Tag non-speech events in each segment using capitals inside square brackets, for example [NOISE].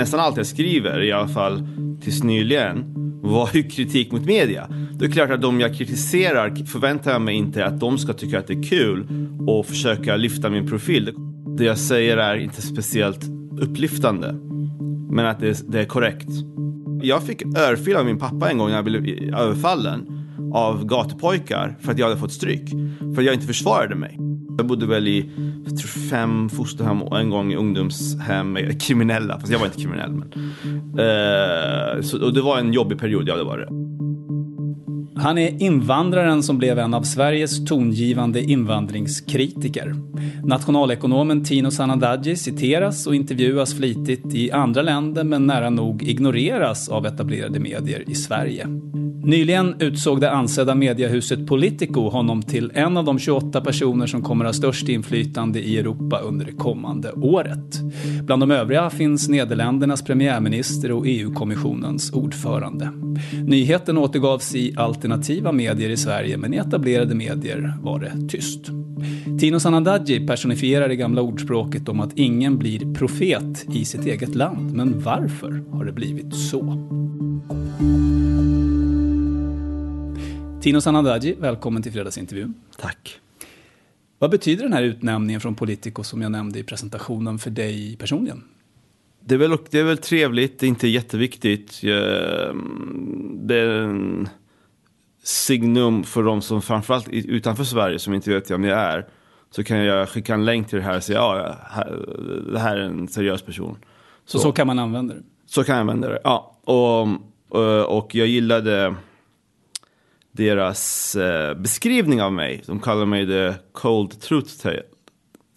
nästan allt jag skriver, i alla fall tills nyligen, var ju kritik mot media. Det är klart att de jag kritiserar förväntar jag mig inte att de ska tycka att det är kul och försöka lyfta min profil. Det jag säger är inte speciellt upplyftande, men att det, det är korrekt. Jag fick örfil av min pappa en gång när jag blev överfallen av gatupojkar för att jag hade fått stryk. För att jag inte försvarade mig. Jag bodde väl i tror fem fosterhem och en gång i ungdomshem med kriminella. Fast jag var inte kriminell. Men, eh, så, och det var en jobbig period, ja det var det. Han är invandraren som blev en av Sveriges tongivande invandringskritiker. Nationalekonomen Tino Sanandaji citeras och intervjuas flitigt i andra länder men nära nog ignoreras av etablerade medier i Sverige. Nyligen utsåg det ansedda mediehuset Politico honom till en av de 28 personer som kommer ha störst inflytande i Europa under det kommande året. Bland de övriga finns Nederländernas premiärminister och EU-kommissionens ordförande. Nyheten återgavs i alternativa medier i Sverige men i etablerade medier var det tyst. Tino Sanandaji personifierar det gamla ordspråket om att ingen blir profet i sitt eget land. Men varför har det blivit så? Tino Sanandaji, välkommen till fredagsintervjun. Tack. Vad betyder den här utnämningen från Politico som jag nämnde i presentationen för dig personligen? Det är, väl, det är väl trevligt, det är inte jätteviktigt. Det är en signum för de som framförallt utanför Sverige som inte vet vem jag är. Så kan jag skicka en länk till det här och säga ja, det här är en seriös person. Så, så, så kan man använda det? Så kan jag använda det, ja. Och, och jag gillade deras eh, beskrivning av mig. De kallar mig the cold truth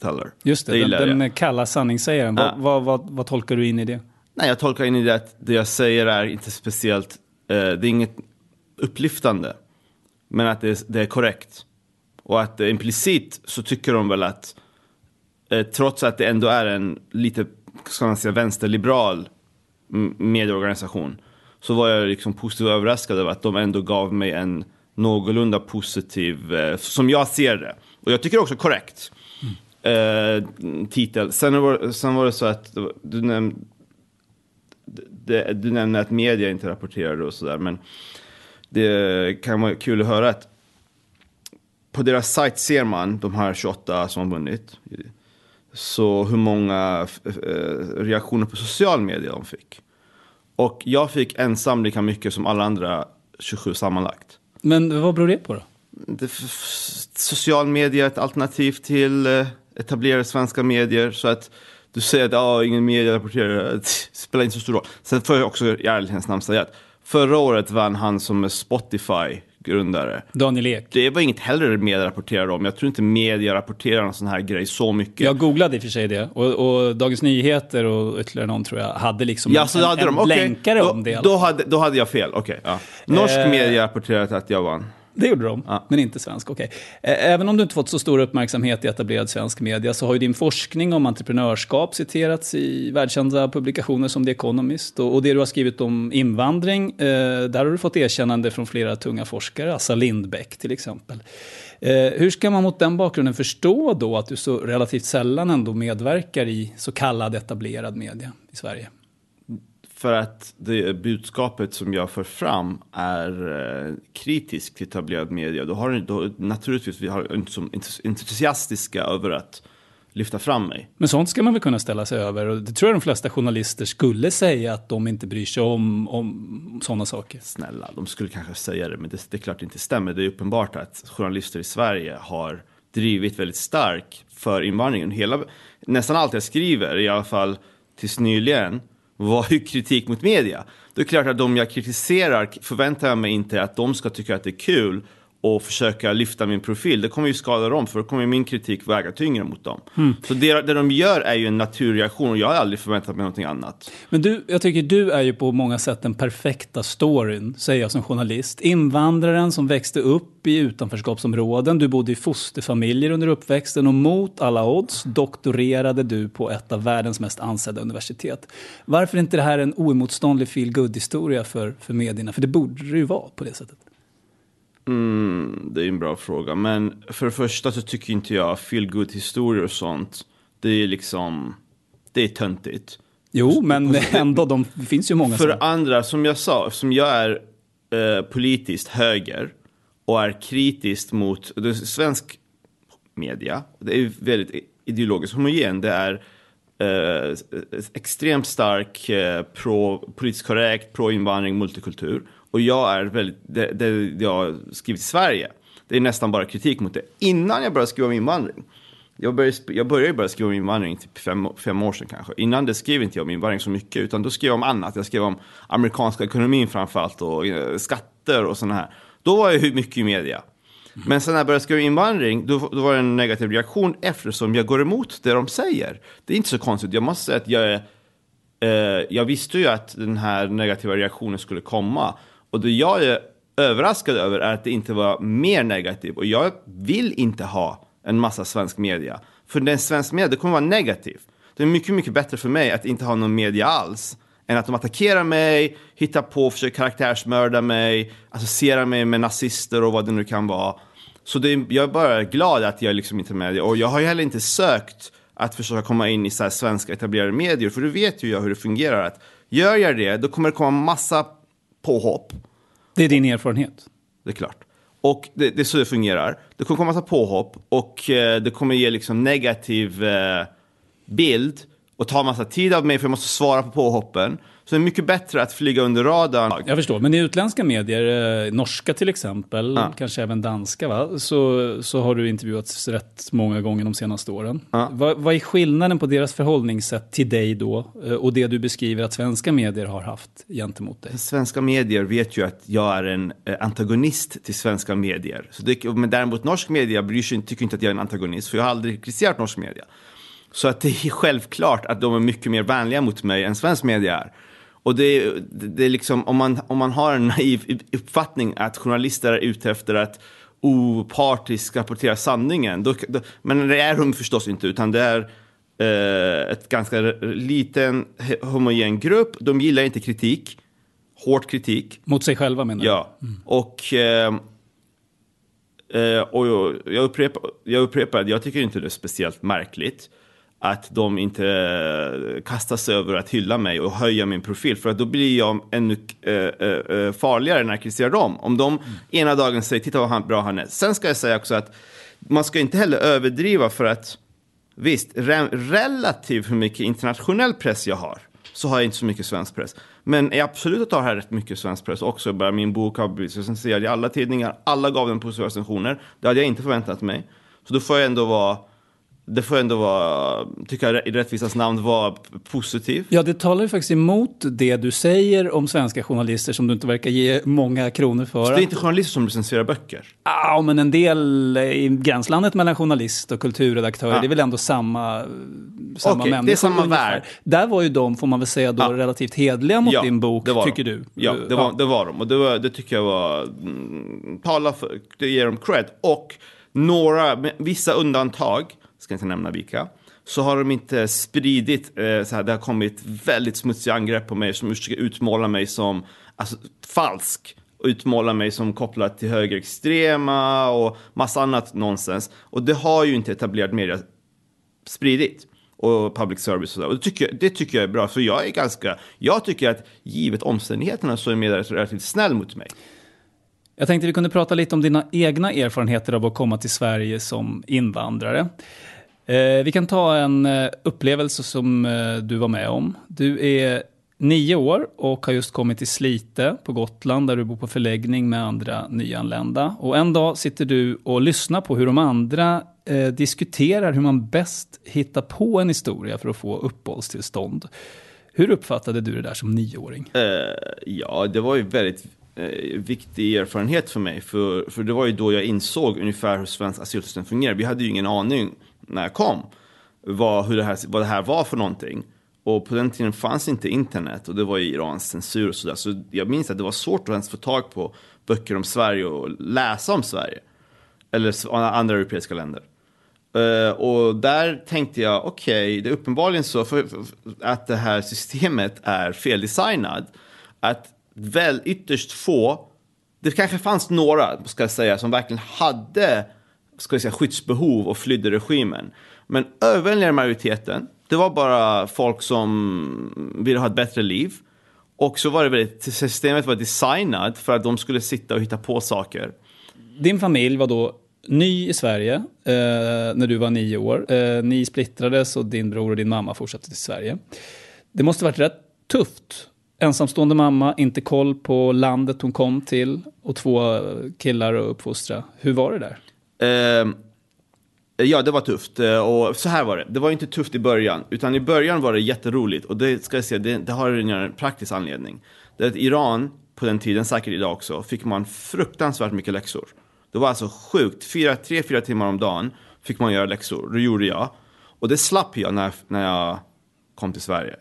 teller. Just det, det den, den kalla sanningssägaren. Ja. Vad, vad, vad, vad, tolkar du in i det? Nej, jag tolkar in i det att det jag säger är inte speciellt, eh, det är inget upplyftande. Men att det, det är korrekt. Och att eh, implicit så tycker de väl att eh, trots att det ändå är en lite, ska man säga, vänsterliberal medieorganisation så var jag liksom positivt överraskad över att de ändå gav mig en någorlunda positiv, eh, som jag ser det. Och jag tycker också korrekt. Mm. Eh, titel. Sen var, sen var det så att du, näm, det, du nämnde att media inte rapporterade och sådär. Men det kan vara kul att höra att på deras sajt ser man de här 28 som har vunnit. Så hur många eh, reaktioner på social media de fick. Och jag fick ensam lika mycket som alla andra 27 sammanlagt. Men vad beror det på då? Det, social media är ett alternativ till eh, etablerade svenska medier. Så att du säger att ah, ingen media rapporterar, det [LAUGHS] spelar inte så stor roll. Sen får jag också i ärlighetens namn säga att förra året vann han som är Spotify grundare. Daniel Ek. Det var inget heller media rapporterade om. Jag tror inte media rapporterar en sån här grej så mycket. Jag googlade i och för sig det. Och, och Dagens Nyheter och ytterligare någon tror jag hade liksom ja, så en, hade en, en okay. länkare då, om det. Då hade, då hade jag fel, okej. Okay, ja. Norsk eh, media rapporterade att jag vann. Det gjorde de, ja. men inte svensk. Okay. Även om du inte fått så stor uppmärksamhet i etablerad svensk media så har ju din forskning om entreprenörskap citerats i världskända publikationer som The Economist. Och, det du har skrivit om invandring, där har du fått erkännande från flera tunga forskare, Assa Lindbeck till exempel. Hur ska man mot den bakgrunden förstå då att du så relativt sällan ändå medverkar i så kallad etablerad media i Sverige? För att det budskapet som jag för fram är eh, kritiskt till etablerad media. Då har då, naturligtvis vi har som entusiastiska över att lyfta fram mig. Men sånt ska man väl kunna ställa sig över och det tror jag de flesta journalister skulle säga att de inte bryr sig om, om sådana saker. Snälla, de skulle kanske säga det, men det, det är klart det inte stämmer. Det är uppenbart att journalister i Sverige har drivit väldigt starkt för invandringen. Hela, nästan allt jag skriver, i alla fall tills nyligen, var ju kritik mot media. Det är klart att de jag kritiserar förväntar jag mig inte att de ska tycka att det är kul och försöka lyfta min profil. Det kommer ju skada dem, för då kommer min kritik väga tyngre mot dem. Mm. Så det, det de gör är ju en naturreaktion och jag har aldrig förväntat mig någonting annat. Men du, jag tycker du är ju på många sätt den perfekta storyn, säger jag som journalist. Invandraren som växte upp i utanförskapsområden, du bodde i fosterfamiljer under uppväxten och mot alla odds doktorerade du på ett av världens mest ansedda universitet. Varför är inte det här en oemotståndlig feel historia för, för medierna? För det borde det ju vara på det sättet. Mm, det är en bra fråga. Men för det första så tycker inte jag feel good historier och sånt. Det är liksom, det är töntigt. Jo, men [LAUGHS] ändå, de finns ju många För det andra, som jag sa, som jag är eh, politiskt höger och är kritisk mot det svensk media. Det är väldigt ideologiskt homogen. Det är eh, extremt stark, eh, pro, politiskt korrekt, pro-invandring, multikultur. Och jag är väldigt, det, det jag har skrivit i Sverige, det är nästan bara kritik mot det. Innan jag började skriva om invandring, jag började, jag började börja skriva om invandring typ fem, fem år sedan kanske. Innan det skrev inte jag om invandring så mycket, utan då skrev jag om annat. Jag skrev om amerikanska ekonomin framförallt och eh, skatter och sådana här. Då var jag mycket i media. Men sen när jag började skriva invandring, då, då var det en negativ reaktion eftersom jag går emot det de säger. Det är inte så konstigt. Jag måste säga att jag är, eh, jag visste ju att den här negativa reaktionen skulle komma. Och det jag är överraskad över är att det inte var mer negativt. Och jag vill inte ha en massa svensk media. För den svensk media, det kommer vara negativt. Det är mycket, mycket bättre för mig att inte ha någon media alls. Än att de attackerar mig, hittar på, försöker karaktärsmörda mig, associerar mig med nazister och vad det nu kan vara. Så det är, jag är bara glad att jag liksom inte är med. Och jag har ju heller inte sökt att försöka komma in i så svenska etablerade medier. För du vet ju jag hur det fungerar. Att gör jag det, då kommer det komma massa påhopp. Det är din erfarenhet? Det är klart. Och det, det är så det fungerar. Det kommer komma massa påhopp och eh, det kommer ge liksom negativ eh, bild och ta massa tid av mig för jag måste svara på påhoppen. Så det är mycket bättre att flyga under radarn. Jag förstår, men i utländska medier, eh, norska till exempel, ja. kanske även danska, va? Så, så har du intervjuats rätt många gånger de senaste åren. Ja. Vad, vad är skillnaden på deras förhållningssätt till dig då eh, och det du beskriver att svenska medier har haft gentemot dig? Svenska medier vet ju att jag är en eh, antagonist till svenska medier. Så det, men däremot norsk media bryr sig, tycker inte att jag är en antagonist, för jag har aldrig kritiserat norsk media. Så att det är självklart att de är mycket mer vänliga mot mig än svensk media är. Och det, det, är liksom, om man, om man har en naiv uppfattning att journalister är ute efter att opartiskt rapportera sanningen, då, då, men det är de förstås inte, utan det är eh, ett ganska liten homogen grupp. De gillar inte kritik, hård kritik. Mot sig själva menar du? Ja, mm. och, eh, eh, och jag, upprepar, jag upprepar jag tycker inte det är speciellt märkligt att de inte eh, kastar sig över att hylla mig och höja min profil. För att då blir jag ännu äh, äh, farligare när jag kritiserar dem. Om de mm. ena dagen säger titta vad bra han är. Sen ska jag säga också att man ska inte heller överdriva för att visst, re relativt hur mycket internationell press jag har så har jag inte så mycket svensk press. Men jag absolut att har här rätt mycket svensk press också. Bara min bok har blivit recenserad i alla tidningar. Alla gav den positiva recensioner. Det hade jag inte förväntat mig. Så då får jag ändå vara det får ändå vara, tycker jag i rättvisans namn, vara positivt. Ja, det talar ju faktiskt emot det du säger om svenska journalister som du inte verkar ge många kronor för. Så det är inte journalister som recenserar böcker? Ja, men en del i gränslandet mellan journalist och kulturredaktör, ja. det är väl ändå samma, samma okay, människor. det är samma värld. Där var ju de, får man väl säga, då ja. relativt hedliga mot ja, din bok, tycker du? Ja, det var, det var de. Och det, var, det tycker jag var, mm, tala för, det ger dem cred. Och några, vissa undantag, ska inte nämna vilka, så har de inte spridit, eh, så här, det har kommit väldigt smutsiga angrepp på mig som försöker utmåla mig som alltså, falsk utmåla mig som kopplad till högerextrema och massa annat nonsens. Och det har ju inte etablerad media spridit och public service och. Och det tycker, jag, det tycker jag är bra, för jag är ganska, jag tycker att givet omständigheterna så är media relativt snäll mot mig. Jag tänkte vi kunde prata lite om dina egna erfarenheter av att komma till Sverige som invandrare. Eh, vi kan ta en eh, upplevelse som eh, du var med om. Du är nio år och har just kommit till Slite på Gotland där du bor på förläggning med andra nyanlända. Och en dag sitter du och lyssnar på hur de andra eh, diskuterar hur man bäst hittar på en historia för att få uppehållstillstånd. Hur uppfattade du det där som nioåring? Ja, det var ju väldigt viktig erfarenhet för mig. För, för det var ju då jag insåg ungefär hur svensk asylsystem fungerar. Vi hade ju ingen aning när jag kom vad, hur det här, vad det här var för någonting. Och på den tiden fanns inte internet och det var ju Irans censur och sådär. Så jag minns att det var svårt att ens få tag på böcker om Sverige och läsa om Sverige. Eller andra europeiska länder. Uh, och där tänkte jag, okej, okay, det är uppenbarligen så för, för, att det här systemet är feldesignat. Att väl ytterst få, det kanske fanns några, ska jag säga, som verkligen hade ska säga, skyddsbehov och flydde regimen. Men överväldigande majoriteten, det var bara folk som ville ha ett bättre liv. Och så var det väldigt, systemet var designat för att de skulle sitta och hitta på saker. Din familj var då ny i Sverige eh, när du var nio år. Eh, ni splittrades och din bror och din mamma fortsatte till Sverige. Det måste varit rätt tufft. Ensamstående mamma, inte koll på landet hon kom till och två killar att uppfostra. Hur var det där? Eh, ja, det var tufft. Eh, och så här var det. Det var inte tufft i början. Utan i början var det jätteroligt. Och det ska jag säga, det, det har en praktisk anledning. Det är att Iran, på den tiden, säkert idag också, fick man fruktansvärt mycket läxor. Det var alltså sjukt. Fyra, tre, fyra timmar om dagen fick man göra läxor. Det gjorde jag. Och det slapp jag när, när jag kom till Sverige.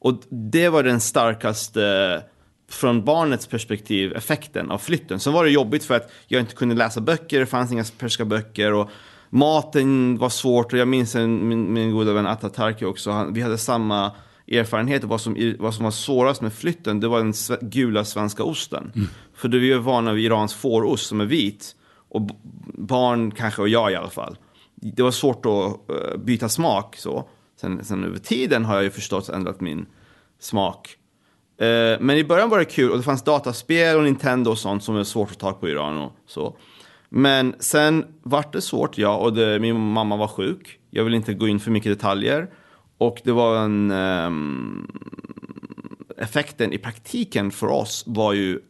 Och det var den starkaste, från barnets perspektiv, effekten av flytten. Sen var det jobbigt för att jag inte kunde läsa böcker, det fanns inga persiska böcker. Och maten var svårt och jag minns en, min, min goda vän Atatarki också. Han, vi hade samma erfarenhet vad som, vad som var svårast med flytten. Det var den gula svenska osten. Mm. För vi är vana vid Irans fårost som är vit. Och barn kanske, och jag i alla fall. Det var svårt att uh, byta smak så. Sen, sen över tiden har jag ju förstås ändrat min smak. Eh, men i början var det kul och det fanns dataspel och Nintendo och sånt som är svårt att ta på Iran och så. Men sen vart det svårt, ja, och det, min mamma var sjuk. Jag vill inte gå in för mycket detaljer. Och det var en... Um, effekten i praktiken för oss var ju,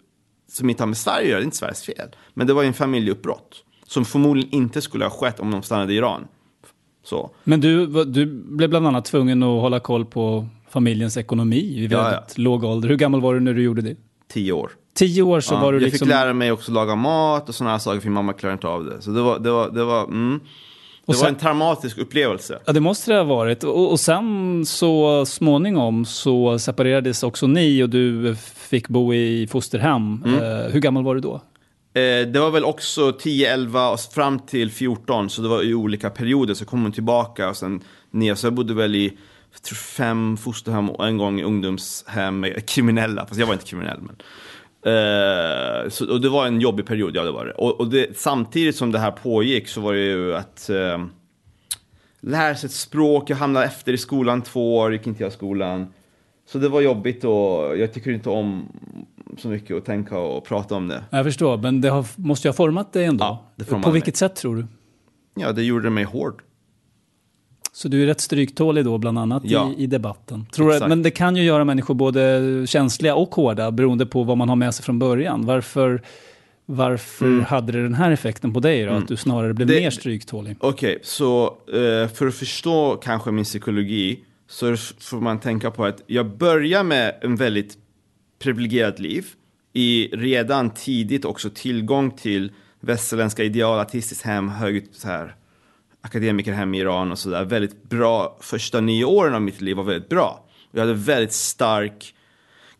som inte har med Sverige att göra, det är inte Sveriges fel. Men det var ju en familjeuppbrott. Som förmodligen inte skulle ha skett om de stannade i Iran. Så. Men du, du blev bland annat tvungen att hålla koll på familjens ekonomi i väldigt ja, ja. låg ålder. Hur gammal var du när du gjorde det? Tio år. Tio år så ja, var du liksom... Jag fick lära mig också laga mat och sådana här saker, för mamma klarade inte av det. Så det var, det var, det var, mm. det sen, var en traumatisk upplevelse. Ja, det måste det ha varit. Och, och sen så småningom så separerades också ni och du fick bo i fosterhem. Mm. Uh, hur gammal var du då? Eh, det var väl också 10, 11 och fram till 14, så det var i olika perioder. Så kom hon tillbaka och sen ner. Så jag bodde väl i fem fosterhem och en gång ungdomshem med kriminella. Fast jag var inte kriminell. Men. Uh, så, och det var en jobbig period, ja det var det. Och, och det, samtidigt som det här pågick så var det ju att uh, lära sig ett språk. Jag hamnade efter i skolan två år, gick inte jag i skolan. Så det var jobbigt och jag tycker inte om så mycket att tänka och prata om det. Jag förstår, men det har, måste ju ha format dig ändå. Ja, det På vilket mig. sätt tror du? Ja, det gjorde mig hård. Så du är rätt stryktålig då, bland annat ja. i, i debatten. Tror du, men det kan ju göra människor både känsliga och hårda, beroende på vad man har med sig från början. Varför, varför mm. hade det den här effekten på dig då? Mm. Att du snarare blev det, mer stryktålig? Okej, okay, så uh, för att förstå kanske min psykologi så får man tänka på att jag börjar med en väldigt privilegierat liv. I redan tidigt också tillgång till västerländska ideal, artistiskt hem, högt så här akademiker hem i Iran och sådär. Väldigt bra, första nio åren av mitt liv var väldigt bra. Jag hade väldigt stark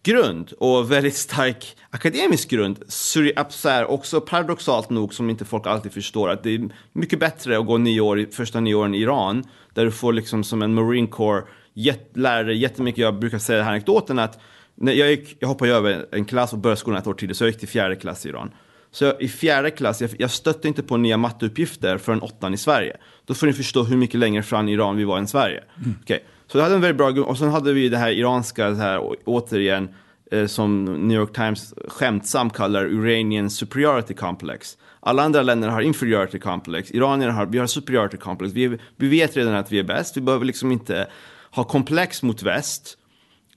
grund och väldigt stark akademisk grund. Så här, också paradoxalt nog, som inte folk alltid förstår, att det är mycket bättre att gå nio år, första nio åren i Iran, där du får liksom som en Marine Corps jätt, lära dig jättemycket. Jag brukar säga den här anekdoten att när jag, gick, jag hoppade över en klass och började skolan ett år tidigare, så jag gick till fjärde klass i Iran. Så jag, i fjärde klass, jag, jag stötte inte på nya matteuppgifter förrän åttan i Sverige. Då får ni förstå hur mycket längre fram i Iran vi var än Sverige. Mm. Okay. Så jag hade en väldigt bra och sen hade vi det här iranska, det här, återigen, eh, som New York Times skämtsamt kallar Iranian superiority complex. Alla andra länder har inferiority complex, iranierna har, vi har superiority complex. Vi, vi vet redan att vi är bäst, vi behöver liksom inte ha komplex mot väst.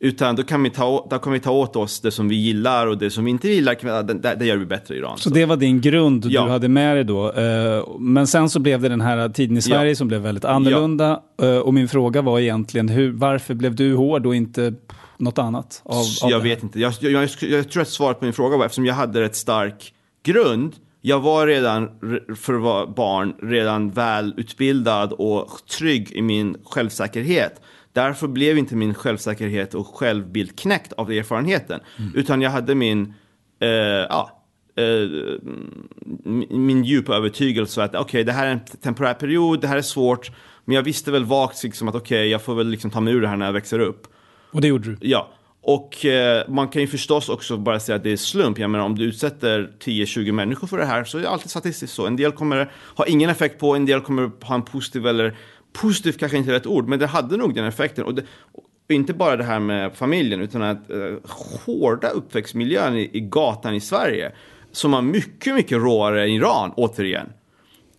Utan då kan, vi ta, då kan vi ta åt oss det som vi gillar och det som vi inte gillar, det, det, det gör vi bättre i Iran. Så det var din grund Ja. du hade med dig då. Eh, Men sen så blev det den här tiden i Sverige Ja. som blev väldigt annorlunda. Eh, Och min fråga var egentligen, hur, varför blev du hård och inte något annat? Av, av jag vet inte. Jag, jag, jag, jag tror att svaret på min fråga var eftersom jag hade rätt stark grund. Jag var redan re- för att vara barn redan välutbildad och trygg i min självsäkerhet. Därför blev inte min självsäkerhet och självbild knäckt av erfarenheten. Utan jag hade min, eh, ja, eh, min- min djupa övertygelse att okej, det här är en temporär period, det här är svårt. Men jag visste väl vagt liksom att okej, jag får väl liksom ta mig ur det här när jag växer upp. Och det gjorde du? Ja, och eh, man kan ju förstås också bara säga att det är slump. Jag menar om du utsätter 10-20 människor för det här så är det alltid statistiskt så. En del kommer ha ingen effekt på, en del kommer ha en positiv eller positiv kanske inte är rätt ord, men det hade nog den effekten. Och, det, och inte bara det här med familjen utan att eh, hårda uppväxtmiljön i, i gatan i Sverige som var mycket, mycket råare än Iran, återigen.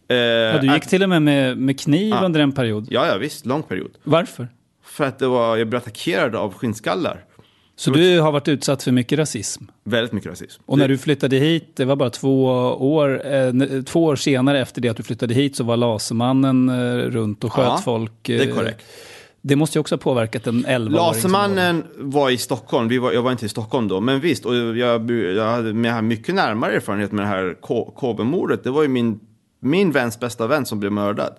Eh, Ja, du gick att- till och med med, med kniv Ja. under en period. Ja, ja, visst, lång period. Varför? För att det var, jag blev attackerad av skinnskallar. Så du har varit utsatt för mycket rasism? Väldigt mycket rasism. Och när du flyttade hit, det var bara två år, eh, två år senare efter det att du flyttade hit så var Lasermannen eh, runt och sköt Ja, folk. det är eh, korrekt. Det måste ju också ha påverkat en 11 Lasermannen var i Stockholm, Vi var, jag var inte i Stockholm då, men visst, och jag, jag hade mycket närmare erfarenhet med det här KB-mordet. Det var ju min, min väns bästa vän som blev mördad.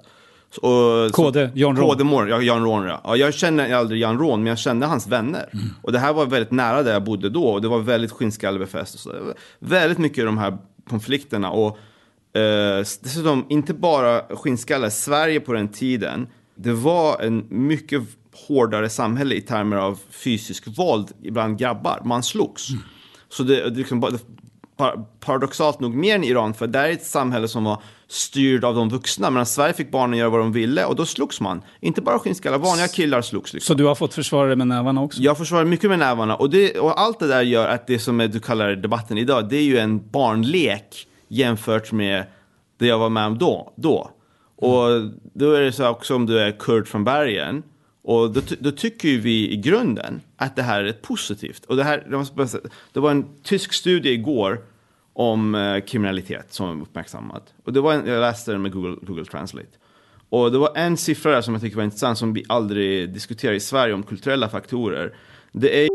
Och, KD, Jan Ron. KD-mordet, ja, Jan Ron ja. ja. Jag känner aldrig Jan Ron, men jag kände hans vänner. Mm. Och det här var väldigt nära där jag bodde då, och det var väldigt så. Var Väldigt mycket i de här konflikterna. Och eh, dessutom, inte bara skinnskallar, Sverige på den tiden, det var en mycket hårdare samhälle i termer av fysisk våld bland grabbar. Man slogs. Så det, det liksom paradoxalt nog mer än Iran, för där är ett samhälle som var styrd av de vuxna, medan Sverige fick barnen göra vad de ville och då slogs man. Inte bara skinnskallar, vanliga killar slogs. Liksom. Så du har fått försvara det med nävarna också? Jag försvarar mycket med nävarna och, det, och allt det där gör att det som är, du kallar debatten idag, det är ju en barnlek jämfört med det jag var med om då. då. Och då är det så också om du är kurd från bergen, och då, då tycker ju vi i grunden att det här är positivt. Och det, här, det var en tysk studie igår om eh, kriminalitet som uppmärksammat. Och det var en, jag läste den med Google, Google Translate. Och det var en siffra där som jag tycker var intressant som vi aldrig diskuterar i Sverige om kulturella faktorer. Det är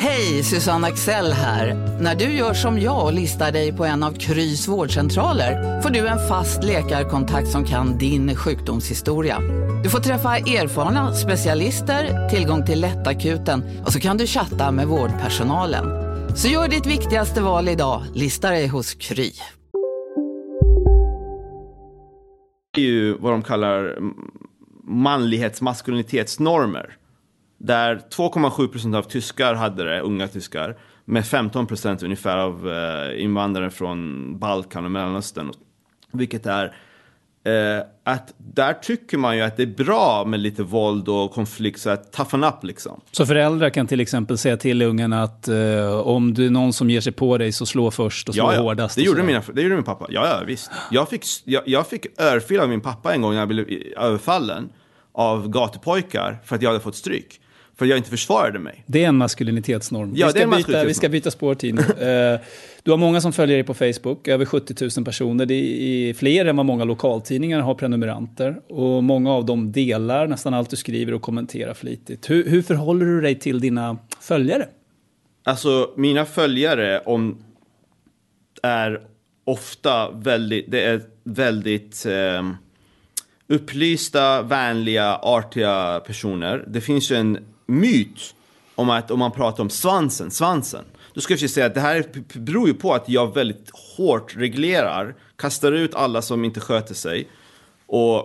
Hej, Susanne Axel här. När du gör som jag och listar dig på en av Krys vårdcentraler får du en fast läkarkontakt som kan din sjukdomshistoria. Du får träffa erfarna specialister, tillgång till lättakuten och så kan du chatta med vårdpersonalen. Så gör ditt viktigaste val idag, lista dig hos Kry. Det är ju vad de kallar manlighets-maskulinitetsnormer. Där 2,7 procent av tyskar hade det, unga tyskar, med 15 procent ungefär av eh, invandrare från Balkan och Mellanöstern. Vilket är eh, att där tycker man ju att det är bra med lite våld och konflikt, så att toughen up liksom. Så föräldrar kan till exempel säga till ungen att eh, om du är någon som ger sig på dig så slå först och slå Ja, ja. hårdast. Det gjorde, mina, det gjorde min pappa. Ja, ja, visst. Jag fick, jag, jag fick örfil av min pappa en gång när jag blev överfallen av gatupojkar för att jag hade fått stryk. För jag inte försvarade mig. Det är en maskulinitetsnorm. Ja, vi, det är ska en byta, vi ska byta spår, Tino. [LAUGHS] Eh, du har många som följer dig på Facebook, över 70 000 personer. Det är fler än vad många lokaltidningar har prenumeranter. Och många av dem delar nästan allt du skriver och kommenterar flitigt. Hur, hur förhåller du dig till dina följare? Alltså, mina följare om, är ofta väldigt, det är väldigt eh, upplysta, vänliga, artiga personer. Det finns ju en myt om att om man pratar om svansen, svansen. Då ska jag säga att det här beror ju på att jag väldigt hårt reglerar, kastar ut alla som inte sköter sig. Och,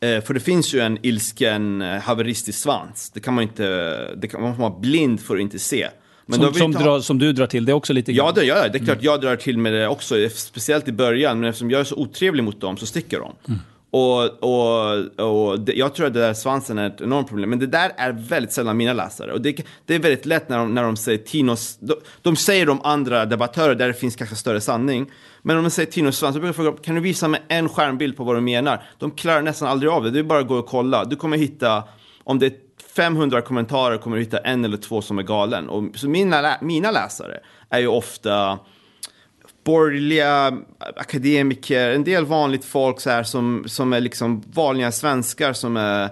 eh, för det finns ju en ilsken eh, haveristisk svans. Det kan man inte, det kan, man får vara blind för att inte se. Men som, som, drar, som, du drar till det också lite grann? Ja, det gör jag. Det är klart mm. jag drar till med det också. Speciellt i början. Men eftersom jag är så otrevlig mot dem så sticker de. Mm. Och, och, och det, jag tror att det där svansen är ett enormt problem. Men det där är väldigt sällan mina läsare. Och det, det är väldigt lätt när de, när de säger Tinos... De, de säger de andra debattörer där det finns kanske större sanning. Men om de säger Tinos svans, så brukar jag fråga, kan du visa mig en skärmbild på vad de menar? De klarar nästan aldrig av det. Det är bara att gå och kolla. Du kommer hitta, om det är 500 kommentarer kommer du hitta en eller två som är galen. Och, så mina, mina läsare är ju ofta borgerliga akademiker, en del vanligt folk så här som, som är liksom vanliga svenskar som är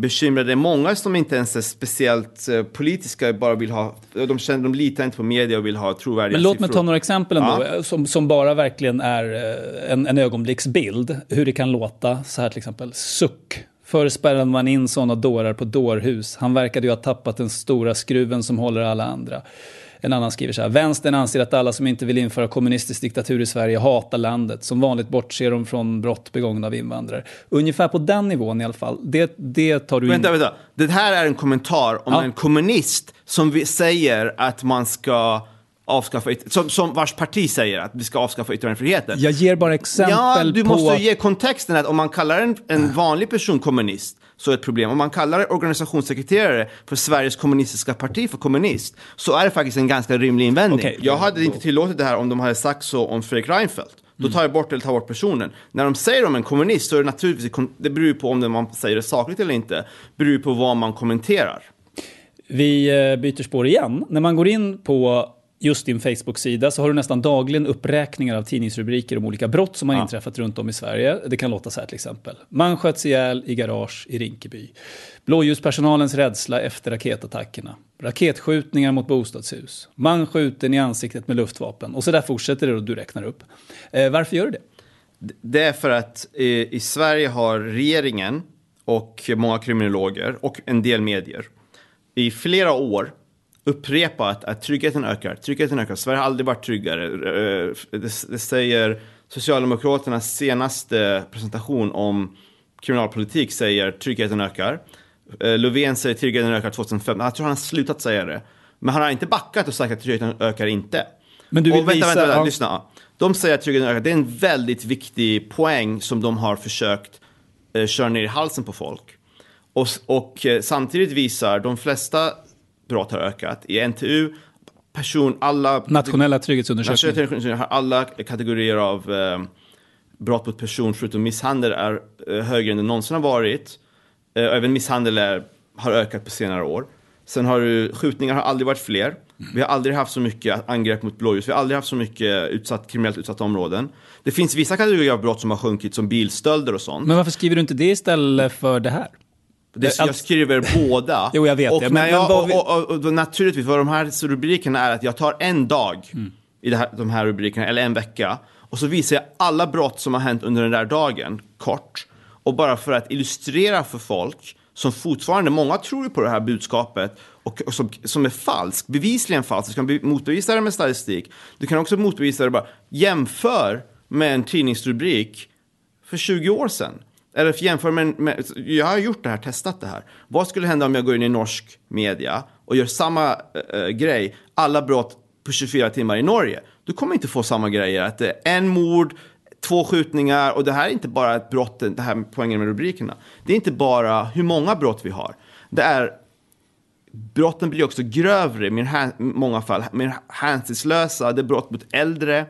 bekymrade. Många som inte ens är speciellt uh, politiska, bara vill ha, de, känner, de litar inte på media och vill ha trovärdiga Men låt mig ta några exempel ändå, ja. som, som bara verkligen är eh, en, en ögonblicksbild. Hur det kan låta, så här till exempel, suck. Förr spärrade man in sådana dårar på dårhus. Han verkade ju ha tappat den stora skruven som håller alla andra. En annan skriver så här. Vänstern anser att alla som inte vill införa kommunistisk diktatur i Sverige hatar landet. Som vanligt bortser de från brott begångna av invandrare. Ungefär på den nivån i alla fall. Det, det tar du in. Vänta, vänta. Det här är en kommentar om ja. en kommunist som säger att man ska avskaffa, som, som vars parti säger att vi ska avskaffa yttrandefriheten. Jag ger bara exempel på... Ja, du måste ge kontexten att om man kallar en, en vanlig person kommunist så är ett problem. Om man kallar organisationssekreterare för Sveriges kommunistiska parti för kommunist så är det faktiskt en ganska rimlig invändning. Okay. Jag hade inte tillåtit det här om de hade sagt så om Fredrik Reinfeldt. Då tar jag bort eller tar bort personen. När de säger om en kommunist så är det naturligtvis, det beror på om man säger det sakligt eller inte, beror på vad man kommenterar. Vi eh, byter spår igen. När man går in på just din Facebook-sida så har du nästan dagligen uppräkningar av tidningsrubriker om olika brott som har ja. inträffat runt om i Sverige. Det kan låta så här till exempel. Man sköts ihjäl i garage i Rinkeby. Blåljuspersonalens rädsla efter raketattackerna. Raketskjutningar mot bostadshus. Man skjuten i ansiktet med luftvapen. Och så där fortsätter det och du räknar upp. Eh, varför gör du det? Det är för att i, i Sverige har regeringen och många kriminologer och en del medier i flera år upprepat att tryggheten ökar. Tryggheten ökar. Sverige har aldrig varit tryggare. Eh, det, det säger Socialdemokraternas senaste presentation om kriminalpolitik säger tryggheten ökar. Eh, Löfven säger tryggheten ökar 2005. Jag tror han har slutat säga det. Men han har inte backat och sagt att tryggheten ökar inte. Men du vill och vänta, visa... vänta, vänta, lyssna. De säger att tryggheten ökar. Det är en väldigt viktig poäng som de har försökt eh, köra ner i halsen på folk. Och, och eh, samtidigt visar de flesta brott har ökat. I NTU, person, alla... Nationella trygghetsundersökningar. har alla kategorier av eh, brott mot person förutom misshandel är eh, högre än det någonsin har varit. Eh, även misshandel är, har ökat på senare år. Sen har du, skjutningar har aldrig varit fler. Vi har aldrig haft så mycket angrepp mot blåljus. Vi har aldrig haft så mycket utsatt, kriminellt utsatta områden. Det finns vissa kategorier av brott som har sjunkit, som bilstölder och sånt. Men varför skriver du inte det istället för det här? Det, jag skriver båda. [LAUGHS] jo, jag vet och det. Men, jag, och, och, och, och, naturligtvis, vad de här rubrikerna är att jag tar en dag mm. i här, de här rubrikerna, eller en vecka. Och så visar jag alla brott som har hänt under den där dagen, kort. Och bara för att illustrera för folk som fortfarande, många tror ju på det här budskapet och, och som, som är falskt, bevisligen falskt. Du kan motbevisa det med statistik. Du kan också motbevisa det bara, jämför med en tidningsrubrik för 20 år sedan. Eller jämför med, med, jag har gjort det här, testat det här. Vad skulle hända om jag går in i norsk media och gör samma äh, grej, alla brott på 24 timmar i Norge? Du kommer inte få samma grejer, att det är en mord, två skjutningar och det här är inte bara ett brott, det här med poängen med rubrikerna. Det är inte bara hur många brott vi har. Det är brotten blir också grövre i många fall, mer hänsynslösa, det är brott mot äldre,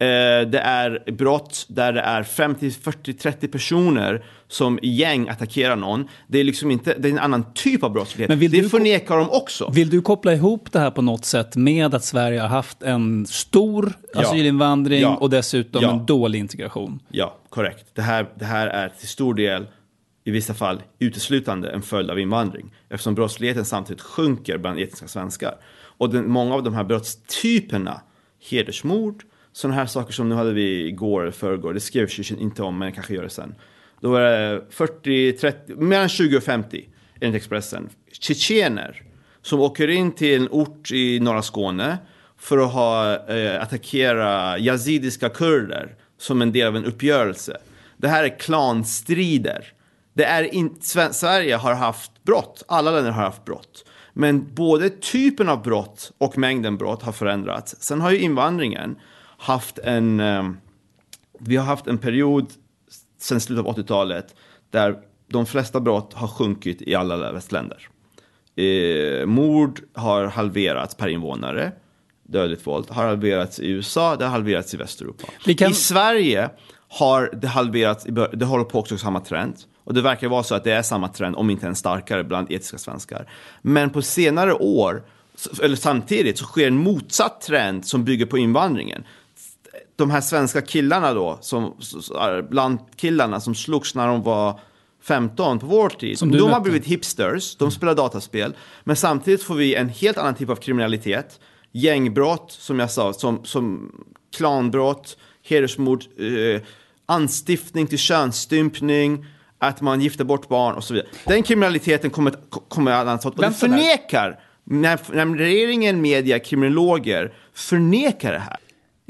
det är brott där det är 50, 40, 30 personer som gäng attackerar någon. Det är liksom inte, det är en annan typ av brottslighet. Men vill det förnekar de också. Vill du koppla ihop det här på något sätt med att Sverige har haft en stor ja. asylinvandring ja. och dessutom ja. en dålig integration? Ja, korrekt. Det här, det här är till stor del i vissa fall uteslutande en följd av invandring eftersom brottsligheten samtidigt sjunker bland etniska svenskar. Och den, många av de här brottstyperna, hedersmord, sådana här saker som nu hade vi igår eller förrgår, det skrevs ju inte om men jag kanske gör det sen. Då var det 40, 30, mellan 20 och 50. enligt Expressen, tjetjener som åker in till en ort i norra Skåne för att ha, eh, attackera yazidiska kurder som en del av en uppgörelse. Det här är klanstrider. Det är in, Sverige har haft brott, alla länder har haft brott. Men både typen av brott och mängden brott har förändrats. Sen har ju invandringen haft en... Eh, vi har haft en period sen slutet av 80-talet där de flesta brott har sjunkit i alla västländer. Eh, mord har halverats per invånare. Dödligt våld har halverats i USA, det har halverats i Västeuropa. Kan... I Sverige har det halverats, det håller på också samma trend. Och det verkar vara så att det är samma trend, om inte en starkare, bland etiska svenskar. Men på senare år, eller samtidigt, så sker en motsatt trend som bygger på invandringen. De här svenska killarna då, som, bland killarna som slogs när de var 15 på vår tid. De mötte. har blivit hipsters, de spelar dataspel. Men samtidigt får vi en helt annan typ av kriminalitet. Gängbrott, som jag sa, som, som klanbrott, hedersmord, eh, anstiftning till könsstympning, att man gifter bort barn och så vidare. Den kriminaliteten kommer, kommer annat och det förnekar, när, när regeringen, media, kriminologer förnekar det här.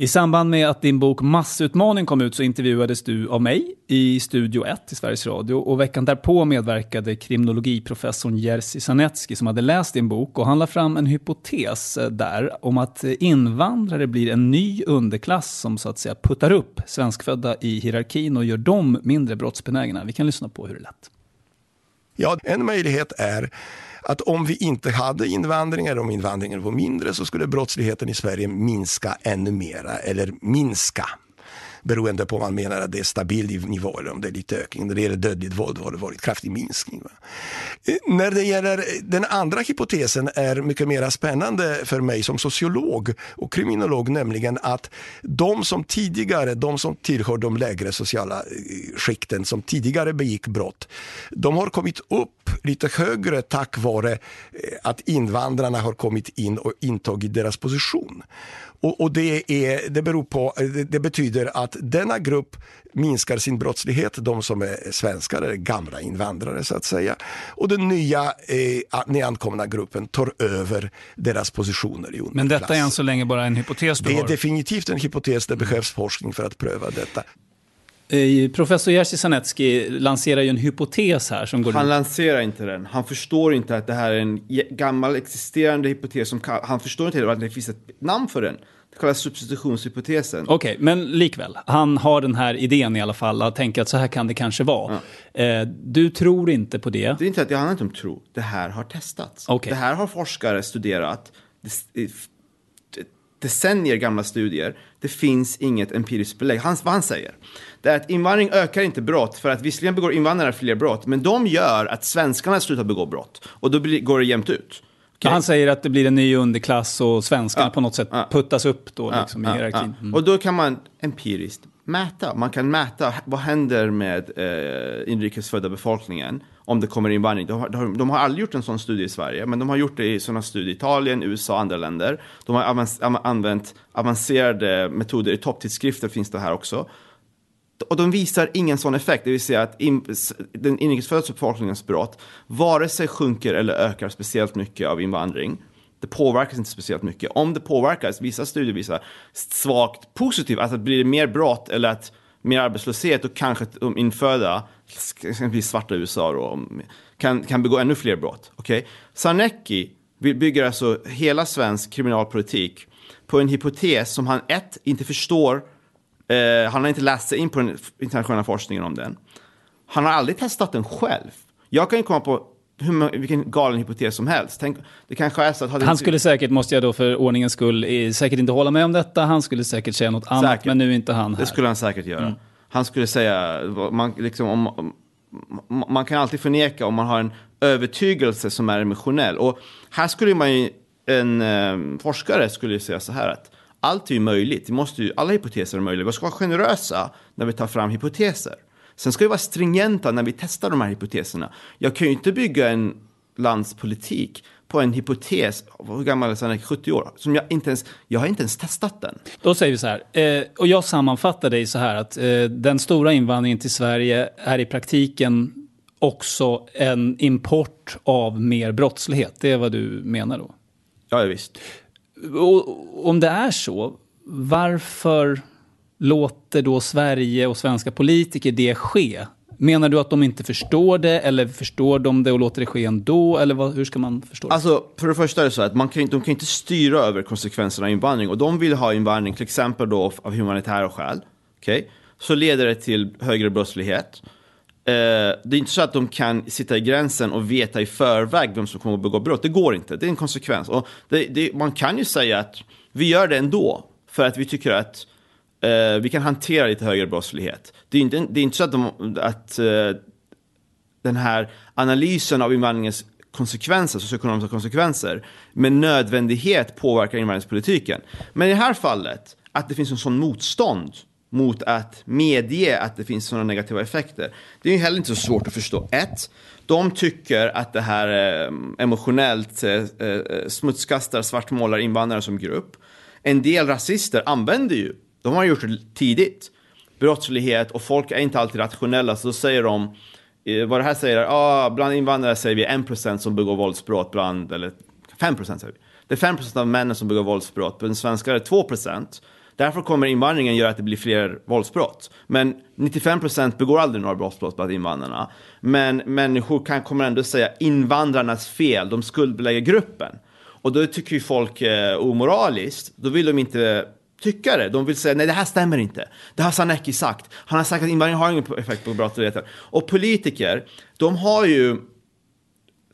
I samband med att din bok Massutmaning kom ut så intervjuades du av mig i Studio 1 i Sveriges Radio och veckan därpå medverkade kriminologiprofessorn Jerzy Sarnecki som hade läst din bok och han la fram en hypotes eh, där om att invandrare blir en ny underklass som så att säga puttar upp svenskfödda i hierarkin och gör dem mindre brottsbenägna. Vi kan lyssna på hur det lät. Ja, en möjlighet är att om vi inte hade invandring eller om invandringen var mindre så skulle brottsligheten i Sverige minska ännu mera eller minska beroende på om man menar att det är stabil nivå eller om det är lite ökning. När det gäller dödligt våld har det varit kraftig minskning. Va? Eh, när det gäller eh, den andra hypotesen är mycket mer spännande för mig som sociolog och kriminolog, nämligen att de som tidigare, de som tillhör de lägre sociala eh, skikten, som tidigare begick brott, de har kommit upp lite högre tack vare att invandrarna har kommit in och intagit deras position. Och, och det, är, det, beror på, det betyder att denna grupp minskar sin brottslighet, de som är svenskar eller gamla invandrare så att säga. Och den nya eh, nyankomna gruppen tar över deras positioner i Men detta är än så länge bara en hypotes du Det är definitivt en hypotes, det behövs forskning för att pröva detta. Eh, professor Jerzy Sarnecki lanserar ju en hypotes här som går Han lanserar inte den. Han förstår inte att det här är en gammal existerande hypotes. Som han förstår inte att det finns ett namn för den. Det kallas substitutionshypotesen. Okej, okay, men likväl. Han har den här idén i alla fall. Att tänka att så här kan det kanske vara. Ja. Eh, du tror inte på det? Det är inte att det handlar inte om tro. Det här har testats. Okay. Det här har forskare studerat decennier gamla studier. Det finns inget empiriskt belägg. Han, vad han säger det är att invandring ökar inte brott för att visserligen begår invandrare fler brott, men de gör att svenskarna slutar begå brott och då blir, går det jämnt ut. Okay. Han säger att det blir en ny underklass och svenskarna ja, på något sätt ja, puttas upp då ja, liksom, i hierarkin. Mm. Och då kan man empiriskt mäta. Man kan mäta vad händer med eh, inrikesfödda befolkningen om det kommer invandring. De har, de har aldrig gjort en sån studie i Sverige, men de har gjort det i sådana studier i Italien, USA och andra länder. De har använt avancerade metoder, i topptidskrifter finns det här också. Och de visar ingen sån effekt, det vill säga att in, den inrikesfödda befolkningens brott vare sig sjunker eller ökar speciellt mycket av invandring. Det påverkas inte speciellt mycket. Om det påverkas, vissa studier visar svagt positivt, alltså att blir det mer brott eller att mer arbetslöshet och kanske de infödda, exempelvis svarta i USA då, kan, kan begå ännu fler brott. Okay? Sarnecki bygger alltså hela svensk kriminalpolitik på en hypotes som han ett, inte förstår Eh, han har inte läst sig in på den internationella forskningen om den. Han har aldrig testat den själv. Jag kan ju komma på hur, vilken galen hypotes som helst. Tänk, det kanske är så att han skulle säkert, måste jag då för ordningens skull, säkert inte hålla med om detta. Han skulle säkert säga något annat, säkert. men nu är inte han här. Det skulle han säkert göra. Mm. Han skulle säga, man, liksom, om, man kan alltid förneka om man har en övertygelse som är emotionell. Och här skulle man ju, en um, forskare skulle säga så här att allt är ju möjligt. Vi måste ju, alla hypoteser är möjliga. Vi ska vara generösa när vi tar fram hypoteser. Sen ska vi vara stringenta när vi testar de här hypoteserna. Jag kan ju inte bygga en landspolitik på en hypotes, hur gammal är han? 70 år, som jag inte ens, jag har inte ens testat den. Då säger vi så här, eh, och jag sammanfattar dig så här att eh, den stora invandringen till Sverige är i praktiken också en import av mer brottslighet. Det är vad du menar då? Ja, visst. Och om det är så, varför låter då Sverige och svenska politiker det ske? Menar du att de inte förstår det eller förstår de det och låter det ske ändå? Eller vad, hur ska man förstå det? Alltså, för det första är det så att man kan, de kan inte styra över konsekvenserna av invandring. Och de vill ha invandring, till exempel då av humanitära skäl. Okay? Så leder det till högre brottslighet. Eh, det är inte så att de kan sitta i gränsen och veta i förväg vem som kommer att begå brott. Det går inte. Det är en konsekvens. Och det, det, man kan ju säga att vi gör det ändå. För att vi tycker att eh, vi kan hantera lite högre brottslighet. Det är inte, det är inte så att, de, att eh, den här analysen av invandringens konsekvenser, socioekonomiska konsekvenser, med nödvändighet påverkar invandringspolitiken. Men i det här fallet, att det finns en sån motstånd mot att medge att det finns sådana negativa effekter. Det är ju heller inte så svårt att förstå. Ett, de tycker att det här eh, emotionellt eh, eh, smutskastar, svartmålar invandrare som grupp. En del rasister använder ju, de har gjort det tidigt, brottslighet och folk är inte alltid rationella, så då säger de vad det här säger är, ah, bland invandrare säger vi 1% som begår våldsbrott, bland, eller 5% säger vi. Det är 5% av männen som begår våldsbrott, bland svenskar är det 2%. Därför kommer invandringen göra att det blir fler våldsbrott. Men 95% begår aldrig några brottsbrott bland invandrarna. Men människor kan, kommer ändå säga invandrarnas fel, de skuldbelägger gruppen. Och då tycker ju folk eh, omoraliskt, då vill de inte tycka det. De vill säga nej det här stämmer inte. Det har Sanecki sagt. Han har sagt att invandring har ingen effekt på brottsligheten. Och politiker, de har ju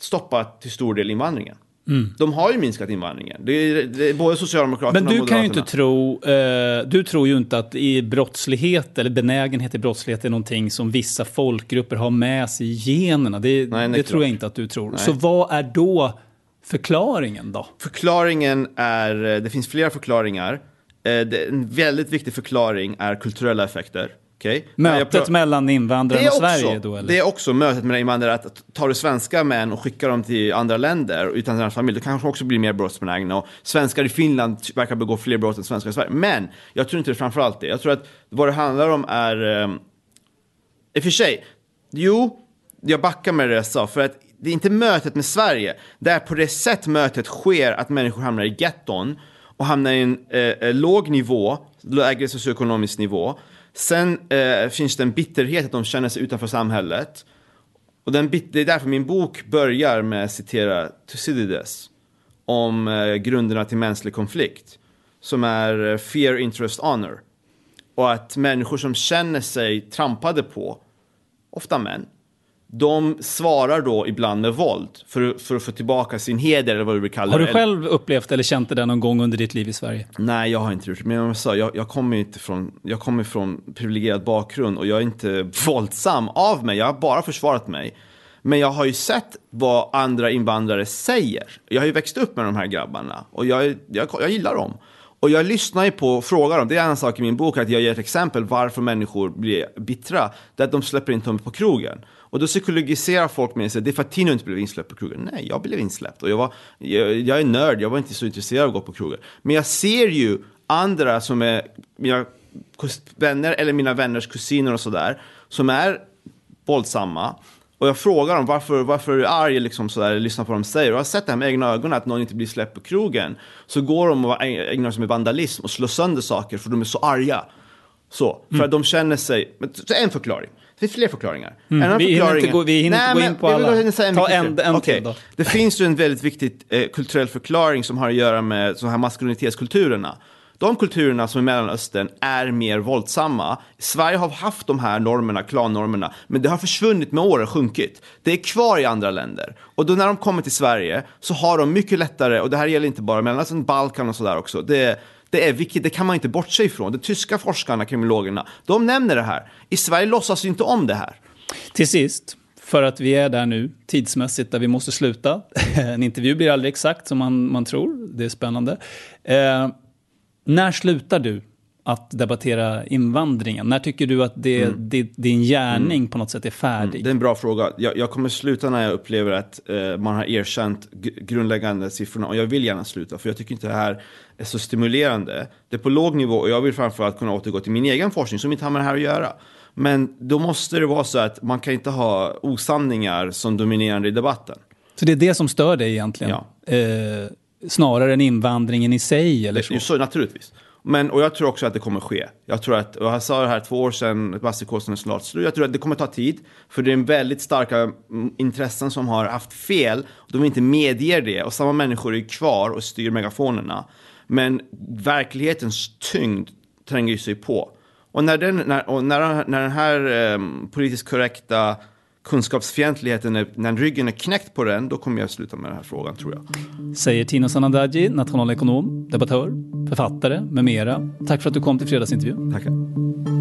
stoppat till stor del invandringen. Mm. De har ju minskat invandringen. Det är, det är både Socialdemokraterna Men du och kan ju inte tro, eh, du tror ju inte att i brottslighet eller benägenhet i brottslighet är någonting som vissa folkgrupper har med sig i generna. Det, Nej, det tror jag inte att du tror. Nej. Så vad är då förklaringen då? Förklaringen är, det finns flera förklaringar. Eh, en väldigt viktig förklaring är kulturella effekter. Okay. Mötet mellan invandrare och Sverige då? Eller? Det är också mötet mellan invandrare. Att tar du svenska män och skickar dem till andra länder utan deras familj, då kanske också blir mer brottsbenägna. Och svenskar i Finland verkar begå fler brott än svenskar i Sverige. Men jag tror inte det är framförallt det. Jag tror att vad det handlar om är... Um, I och för sig, jo, jag backar med det jag sa. För att det är inte mötet med Sverige. Det är på det sätt mötet sker att människor hamnar i getton och hamnar i en eh, eh låg nivå, lägre socioekonomisk nivå Sen eh, finns det en bitterhet att de känner sig utanför samhället. Och den det är därför min bok börjar med att citera Thucydides om eh, grunderna till mänsklig konflikt. Som är eh, fear, interest, honor. Och att människor som känner sig trampade på, ofta män, de svarar då ibland med våld för, för att få tillbaka sin heder eller vad du vill kalla det. Har du själv upplevt eller känt det någon gång under ditt liv i Sverige? Nej, jag har inte gjort det. Men jag, sa, jag, jag kommer inte från, jag kommer från privilegierad bakgrund och jag är inte [LAUGHS] våldsam av mig. Jag har bara försvarat mig. Men jag har ju sett vad andra invandrare säger. Jag har ju växt upp med de här grabbarna och jag, jag, jag gillar dem. Och jag lyssnar ju på och frågar dem, det är en sak i min bok, att jag ger ett exempel varför människor blir bittra. Det är att de släpper inte dem på krogen. Och då psykologiserar folk med sig, det är för att Tino inte blev insläppt på krogen. Nej, jag blev insläppt. Och jag, var, jag, jag är nörd, jag var inte så intresserad av att gå på krogen. Men jag ser ju andra som är mina vänner eller mina vänners kusiner och sådär, som är våldsamma. Och jag frågar dem varför, varför är du arg, liksom sådär, lyssnar på vad de säger. Och jag har sett det här med egna ögon, att någon inte blir släppt på krogen. Så går de och ägnar sig med vandalism och slår sönder saker för de är så arga. Så, för mm. att de känner sig, en förklaring. Det finns fler förklaringar. Mm. Vi hinner inte gå, vi hinner Nej, inte gå in på alla. En Ta en, en okay. till då. Det finns ju en väldigt viktig eh, kulturell förklaring som har att göra med så här maskulinitetskulturerna. De kulturerna som i Mellanöstern är mer våldsamma. Sverige har haft de här normerna, klannormerna, men det har försvunnit med åren, sjunkit. Det är kvar i andra länder. Och då när de kommer till Sverige så har de mycket lättare, och det här gäller inte bara Mellanöstern, Balkan och sådär också. Det, det är viktigt, det kan man inte bortse ifrån. De tyska forskarna, kriminologerna, de nämner det här. I Sverige låtsas vi inte om det här. Till sist, för att vi är där nu tidsmässigt där vi måste sluta. [LAUGHS] en intervju blir aldrig exakt som man, man tror, det är spännande. Eh, när slutar du att debattera invandringen? När tycker du att det, mm. det, din gärning mm. på något sätt är färdig? Mm. Det är en bra fråga. Jag, jag kommer sluta när jag upplever att eh, man har erkänt grundläggande siffrorna. Och jag vill gärna sluta, för jag tycker inte det här är så stimulerande. Det är på låg nivå och jag vill framförallt kunna återgå till min egen forskning som inte har med det här att göra. Men då måste det vara så att man kan inte ha osanningar som dominerande i debatten. Så det är det som stör dig egentligen? Ja. Eh, snarare än invandringen i sig eller så? Så naturligtvis. Men, och jag tror också att det kommer ske. Jag tror att, och jag sa det här två år sedan, masspsykosen är snart slut. Jag tror att det kommer ta tid. För det är en väldigt starka mm, intressen som har haft fel. De inte medger det. Och samma människor är kvar och styr megafonerna. Men verklighetens tyngd tränger sig på. Och när den, när, och när, när den här eh, politiskt korrekta kunskapsfientligheten, är, när ryggen är knäckt på den, då kommer jag sluta med den här frågan tror jag. Säger Tino Sanandaji, nationalekonom, debattör, författare med mera. Tack för att du kom till fredagsintervjun. Tackar.